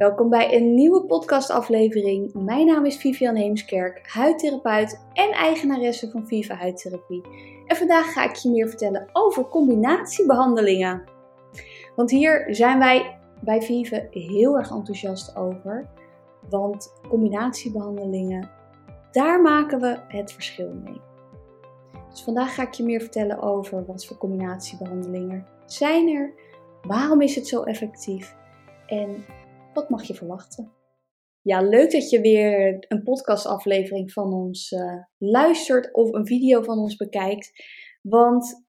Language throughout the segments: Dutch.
Welkom bij een nieuwe podcastaflevering. Mijn naam is Vivian Heemskerk, huidtherapeut en eigenaresse van Viva Huidtherapie. En vandaag ga ik je meer vertellen over combinatiebehandelingen. Want hier zijn wij bij Viva heel erg enthousiast over. Want combinatiebehandelingen, daar maken we het verschil mee. Dus vandaag ga ik je meer vertellen over wat voor combinatiebehandelingen zijn er, waarom is het zo effectief en wat mag je verwachten? Ja, leuk dat je weer een podcastaflevering van ons uh, luistert of een video van ons bekijkt. Want,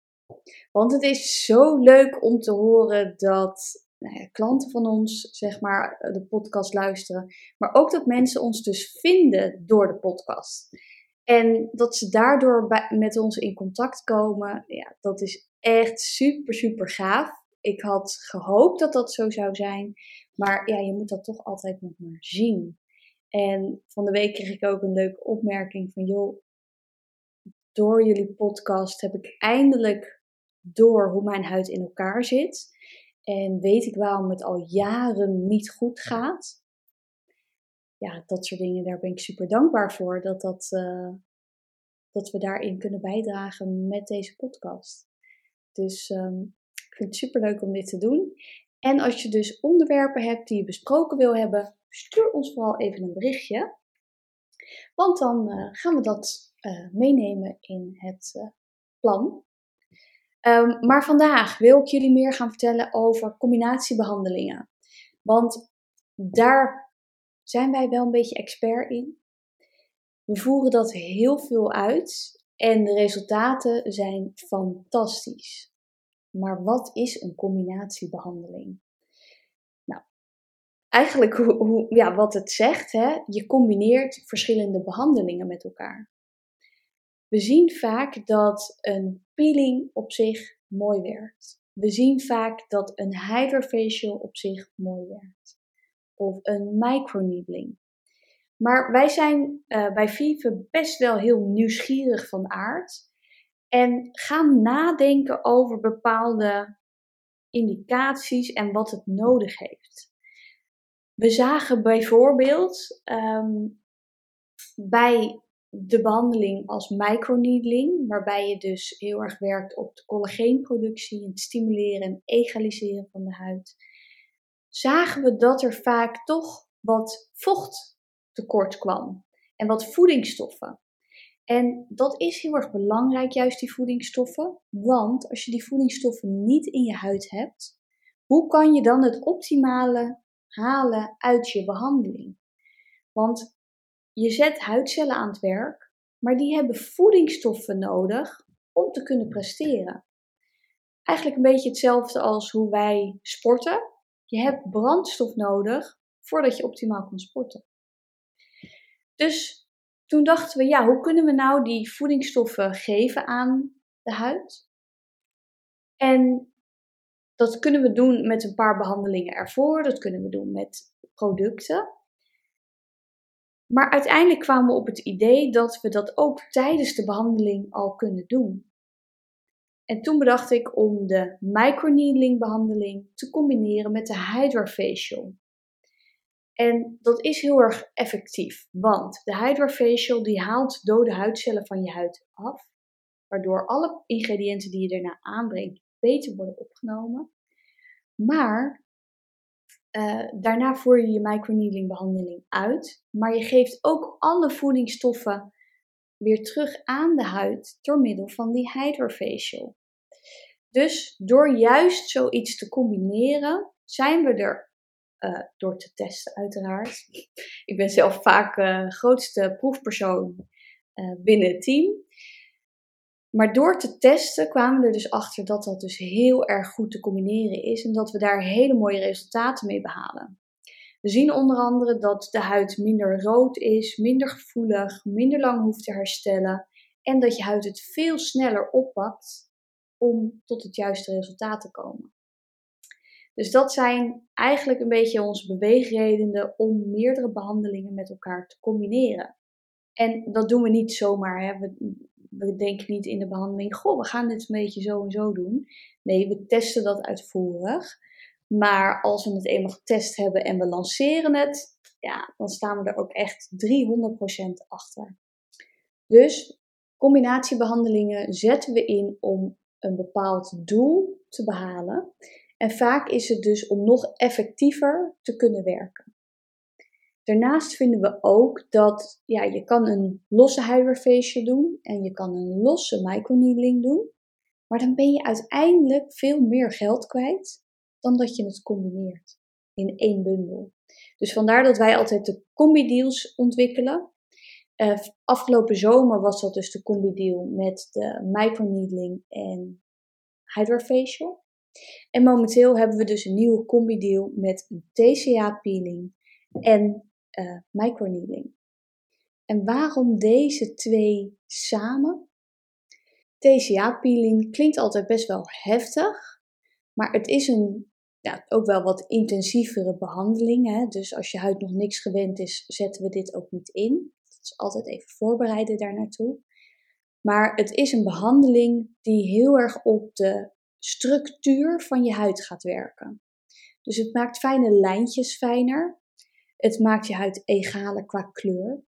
want het is zo leuk om te horen dat nou ja, klanten van ons, zeg maar, de podcast luisteren. Maar ook dat mensen ons dus vinden door de podcast. En dat ze daardoor met ons in contact komen, ja, dat is echt super, super gaaf. Ik had gehoopt dat dat zo zou zijn. Maar ja, je moet dat toch altijd nog maar zien. En van de week kreeg ik ook een leuke opmerking van, joh, door jullie podcast heb ik eindelijk door hoe mijn huid in elkaar zit. En weet ik waarom het al jaren niet goed gaat. Ja, dat soort dingen, daar ben ik super dankbaar voor. Dat, dat, uh, dat we daarin kunnen bijdragen met deze podcast. Dus ik vind het super leuk om dit te doen. En als je dus onderwerpen hebt die je besproken wil hebben, stuur ons vooral even een berichtje. Want dan uh, gaan we dat uh, meenemen in het uh, plan. Um, maar vandaag wil ik jullie meer gaan vertellen over combinatiebehandelingen. Want daar zijn wij wel een beetje expert in. We voeren dat heel veel uit en de resultaten zijn fantastisch. Maar wat is een combinatiebehandeling? Nou, eigenlijk hoe, ja, wat het zegt, hè, je combineert verschillende behandelingen met elkaar. We zien vaak dat een peeling op zich mooi werkt. We zien vaak dat een hydrofacial op zich mooi werkt. Of een microneedling. Maar wij zijn uh, bij Vive best wel heel nieuwsgierig van aard. En gaan nadenken over bepaalde indicaties en wat het nodig heeft. We zagen bijvoorbeeld um, bij de behandeling als microneedling, waarbij je dus heel erg werkt op de collageenproductie, het stimuleren en egaliseren van de huid, zagen we dat er vaak toch wat vocht tekort kwam en wat voedingsstoffen. En dat is heel erg belangrijk, juist die voedingsstoffen. Want als je die voedingsstoffen niet in je huid hebt, hoe kan je dan het optimale halen uit je behandeling? Want je zet huidcellen aan het werk, maar die hebben voedingsstoffen nodig om te kunnen presteren. Eigenlijk een beetje hetzelfde als hoe wij sporten. Je hebt brandstof nodig voordat je optimaal kan sporten. Dus toen dachten we, ja, hoe kunnen we nou die voedingsstoffen geven aan de huid? En dat kunnen we doen met een paar behandelingen ervoor, dat kunnen we doen met producten. Maar uiteindelijk kwamen we op het idee dat we dat ook tijdens de behandeling al kunnen doen. En toen bedacht ik om de microneedling behandeling te combineren met de Hydrafacial. En dat is heel erg effectief, want de Hydrafacial die haalt dode huidcellen van je huid af, waardoor alle ingrediënten die je daarna aanbrengt beter worden opgenomen. Maar uh, daarna voer je je microneedling behandeling uit, maar je geeft ook alle voedingsstoffen weer terug aan de huid door middel van die Hydrafacial. Dus door juist zoiets te combineren, zijn we er uh, door te testen, uiteraard. Ik ben zelf vaak uh, grootste proefpersoon uh, binnen het team. Maar door te testen kwamen we er dus achter dat dat dus heel erg goed te combineren is en dat we daar hele mooie resultaten mee behalen. We zien onder andere dat de huid minder rood is, minder gevoelig, minder lang hoeft te herstellen en dat je huid het veel sneller oppakt om tot het juiste resultaat te komen. Dus dat zijn eigenlijk een beetje onze beweegredenen om meerdere behandelingen met elkaar te combineren. En dat doen we niet zomaar. Hè. We, we denken niet in de behandeling, goh, we gaan dit een beetje zo en zo doen. Nee, we testen dat uitvoerig. Maar als we het eenmaal getest hebben en we lanceren het, ja, dan staan we er ook echt 300% achter. Dus combinatiebehandelingen zetten we in om een bepaald doel te behalen. En vaak is het dus om nog effectiever te kunnen werken. Daarnaast vinden we ook dat ja, je kan een losse hydrafacial doen en je kan een losse microneedling doen. Maar dan ben je uiteindelijk veel meer geld kwijt dan dat je het combineert in één bundel. Dus vandaar dat wij altijd de combi-deals ontwikkelen. Uh, afgelopen zomer was dat dus de combi-deal met de microneedling en hydrafacial. En momenteel hebben we dus een nieuwe combi-deal met een TCA-peeling en uh, microneedling. En waarom deze twee samen? TCA-peeling klinkt altijd best wel heftig, maar het is een ja, ook wel wat intensievere behandeling. Hè? Dus als je huid nog niks gewend is, zetten we dit ook niet in. Is altijd even voorbereiden daar naartoe. Maar het is een behandeling die heel erg op de structuur van je huid gaat werken. Dus het maakt fijne lijntjes fijner. Het maakt je huid egaler qua kleur.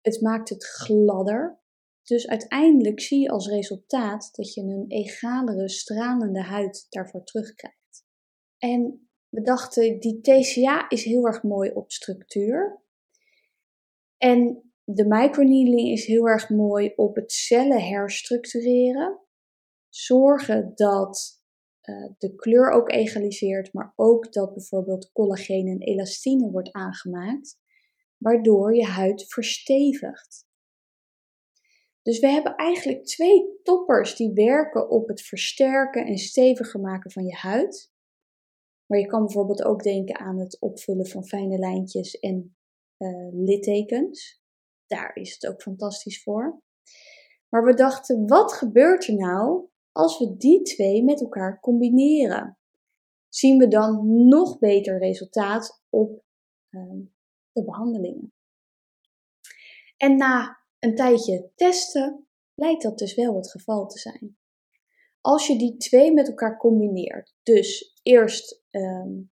Het maakt het gladder. Dus uiteindelijk zie je als resultaat dat je een egalere, stralende huid daarvoor terugkrijgt. En we dachten, die TCA is heel erg mooi op structuur. En de microneedling is heel erg mooi op het cellen herstructureren. Zorgen dat uh, de kleur ook egaliseert, maar ook dat bijvoorbeeld collageen en elastine wordt aangemaakt, waardoor je huid verstevigt. Dus we hebben eigenlijk twee toppers die werken op het versterken en steviger maken van je huid. Maar je kan bijvoorbeeld ook denken aan het opvullen van fijne lijntjes en uh, littekens. Daar is het ook fantastisch voor. Maar we dachten, wat gebeurt er nou als we die twee met elkaar combineren? Zien we dan nog beter resultaat op uh, de behandelingen? En na een tijdje testen lijkt dat dus wel het geval te zijn. Als je die twee met elkaar combineert, dus eerst um,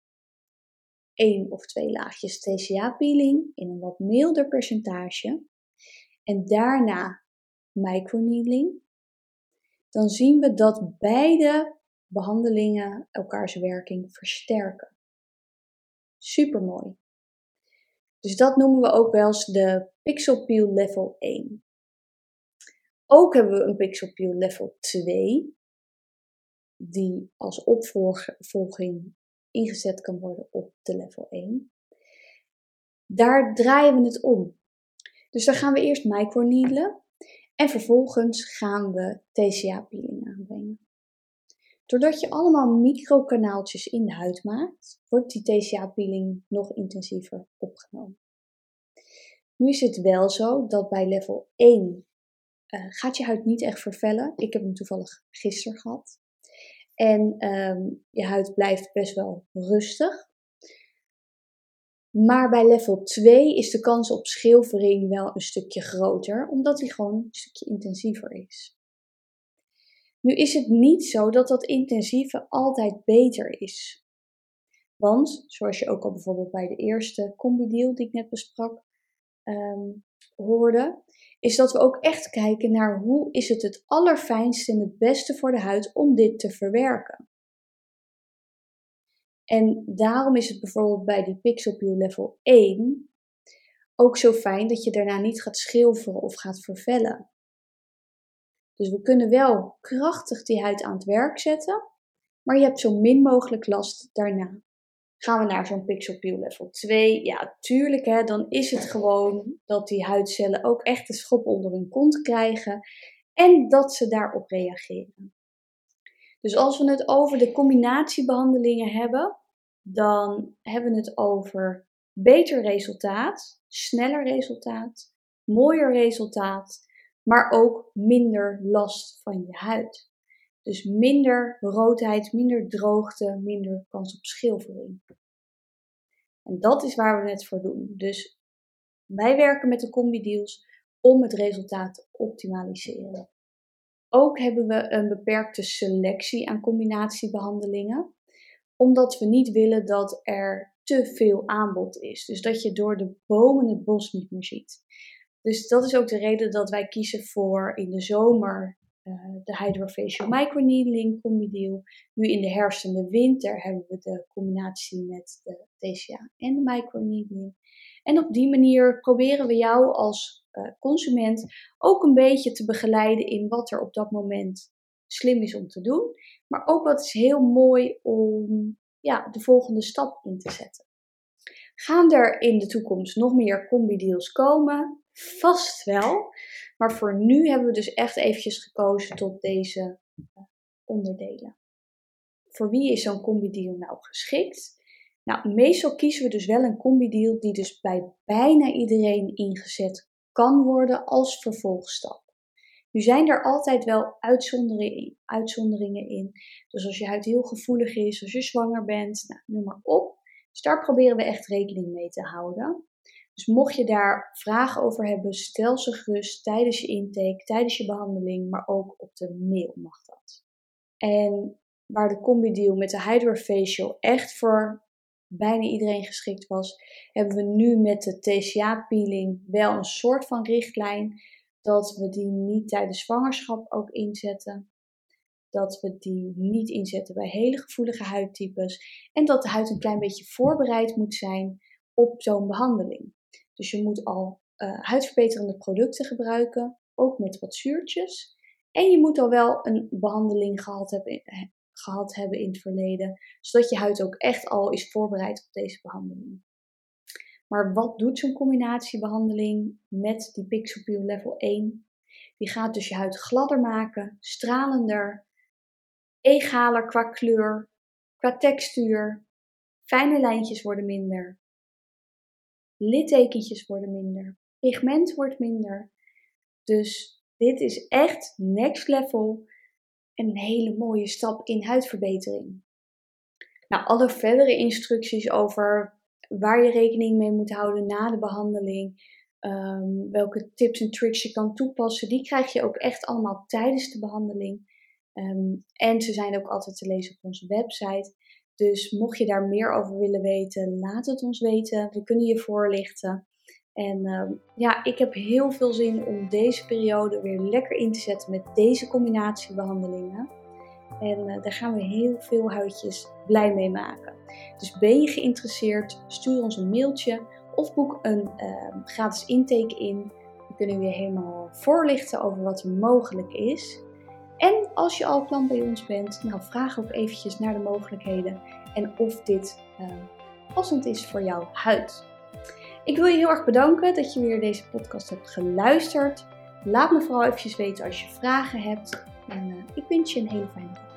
één of twee laagjes TCA-peeling in een wat milder percentage en daarna microneedling, dan zien we dat beide behandelingen elkaars werking versterken. Super mooi. Dus dat noemen we ook wel eens de Pixel Peel Level 1. Ook hebben we een Pixel Peel Level 2, die als opvolging ingezet kan worden op de level 1. Daar draaien we het om. Dus dan gaan we eerst microneedelen en vervolgens gaan we TCA-peeling aanbrengen. Doordat je allemaal microkanaaltjes in de huid maakt, wordt die TCA-peeling nog intensiever opgenomen. Nu is het wel zo dat bij level 1 uh, eh, gaat je huid niet echt vervellen. Ik heb hem toevallig gisteren gehad. En um, je huid blijft best wel rustig. Maar bij level 2 is de kans op schilfering wel een stukje groter, omdat die gewoon een stukje intensiever is. Nu is het niet zo dat dat intensieve altijd beter is. Want, zoals je ook al bijvoorbeeld bij de eerste combi-deal die ik net besprak um, hoorde, is dat we ook echt kijken naar hoe is het het allerfijnste en het beste voor de huid om dit te verwerken. En daarom is het bijvoorbeeld bij die Pixel Peel level 1 ook zo fijn dat je daarna niet gaat schilferen of gaat vervellen. Dus we kunnen wel krachtig die huid aan het werk zetten, maar je hebt zo min mogelijk last daarna. Gaan we naar zo'n Pixel level 2? Ja, tuurlijk, hè, dan is het gewoon dat die huidcellen ook echt een schop onder hun kont krijgen en dat ze daarop reageren. Dus als we het over de combinatiebehandelingen hebben, dan hebben we het over beter resultaat, sneller resultaat, mooier resultaat, maar ook minder last van je huid. Dus minder roodheid, minder droogte, minder kans op schilfering. En dat is waar we het voor doen. Dus wij werken met de combi-deals om het resultaat te optimaliseren. Ook hebben we een beperkte selectie aan combinatiebehandelingen omdat we niet willen dat er te veel aanbod is. Dus dat je door de bomen het bos niet meer ziet. Dus dat is ook de reden dat wij kiezen voor in de zomer uh, de Hydrofacial Microneedling combideal. Nu in de herfst en de winter hebben we de combinatie met de TCA en de microneedling. En op die manier proberen we jou als uh, consument ook een beetje te begeleiden in wat er op dat moment slim is om te doen. Maar ook wat is heel mooi om ja, de volgende stap in te zetten. Gaan er in de toekomst nog meer combi-deals komen? Vast wel. Maar voor nu hebben we dus echt eventjes gekozen tot deze eh, onderdelen. Voor wie is zo'n combi-deal nou geschikt? Nou, meestal kiezen we dus wel een combi-deal die dus bij bijna iedereen ingezet kan worden als vervolgstap. Nu zijn er altijd wel uitzonderingen in. Dus als je huid heel gevoelig is, als je zwanger bent, nou, noem maar op. Dus daar proberen we echt rekening mee te houden. Dus mocht je daar vragen over hebben, stel ze gerust tijdens je intake, tijdens je behandeling, maar ook op de mail mag dat. En waar de combi-deal met de Hydrofacial echt voor bijna iedereen geschikt was, hebben we nu met de TCA-peeling wel een soort van richtlijn dat we die niet tijdens zwangerschap ook inzetten. Dat we die niet inzetten bij hele gevoelige huidtypes. En dat de huid een klein beetje voorbereid moet zijn op zo'n behandeling. Dus je moet al uh, huidverbeterende producten gebruiken, ook met wat zuurtjes. En je moet al wel een behandeling gehad hebben, eh, gehad hebben in het verleden, zodat je huid ook echt al is voorbereid op deze behandeling. Maar wat doet zo'n combinatiebehandeling met die Pixelpeel level 1? Die gaat dus je huid gladder maken, stralender, egaler qua kleur, qua textuur. Fijne lijntjes worden minder. Littekentjes worden minder. Pigment wordt minder. Dus dit is echt next level en een hele mooie stap in huidverbetering. Nou, alle verdere instructies over waar je rekening mee moet houden na de behandeling, um, welke tips en tricks je kan toepassen, die krijg je ook echt allemaal tijdens de behandeling. Um, en ze zijn ook altijd te lezen op onze website. Dus mocht je daar meer over willen weten, laat het ons weten. We kunnen je voorlichten. En um, ja, ik heb heel veel zin om deze periode weer lekker in te zetten met deze combinatiebehandelingen. En uh, daar gaan we heel veel huidjes blij mee maken. Dus ben je geïnteresseerd, stuur ons een mailtje of boek een uh, gratis intake in. Dan kunnen we je helemaal voorlichten over wat er mogelijk is. En als je al klant bij ons bent, nou vraag ook eventjes naar de mogelijkheden en of dit uh, passend is voor jouw huid. Ik wil je heel erg bedanken dat je weer deze podcast hebt geluisterd. Laat me vooral eventjes weten als je vragen hebt. En uh, ik wens je een hele fijne dag.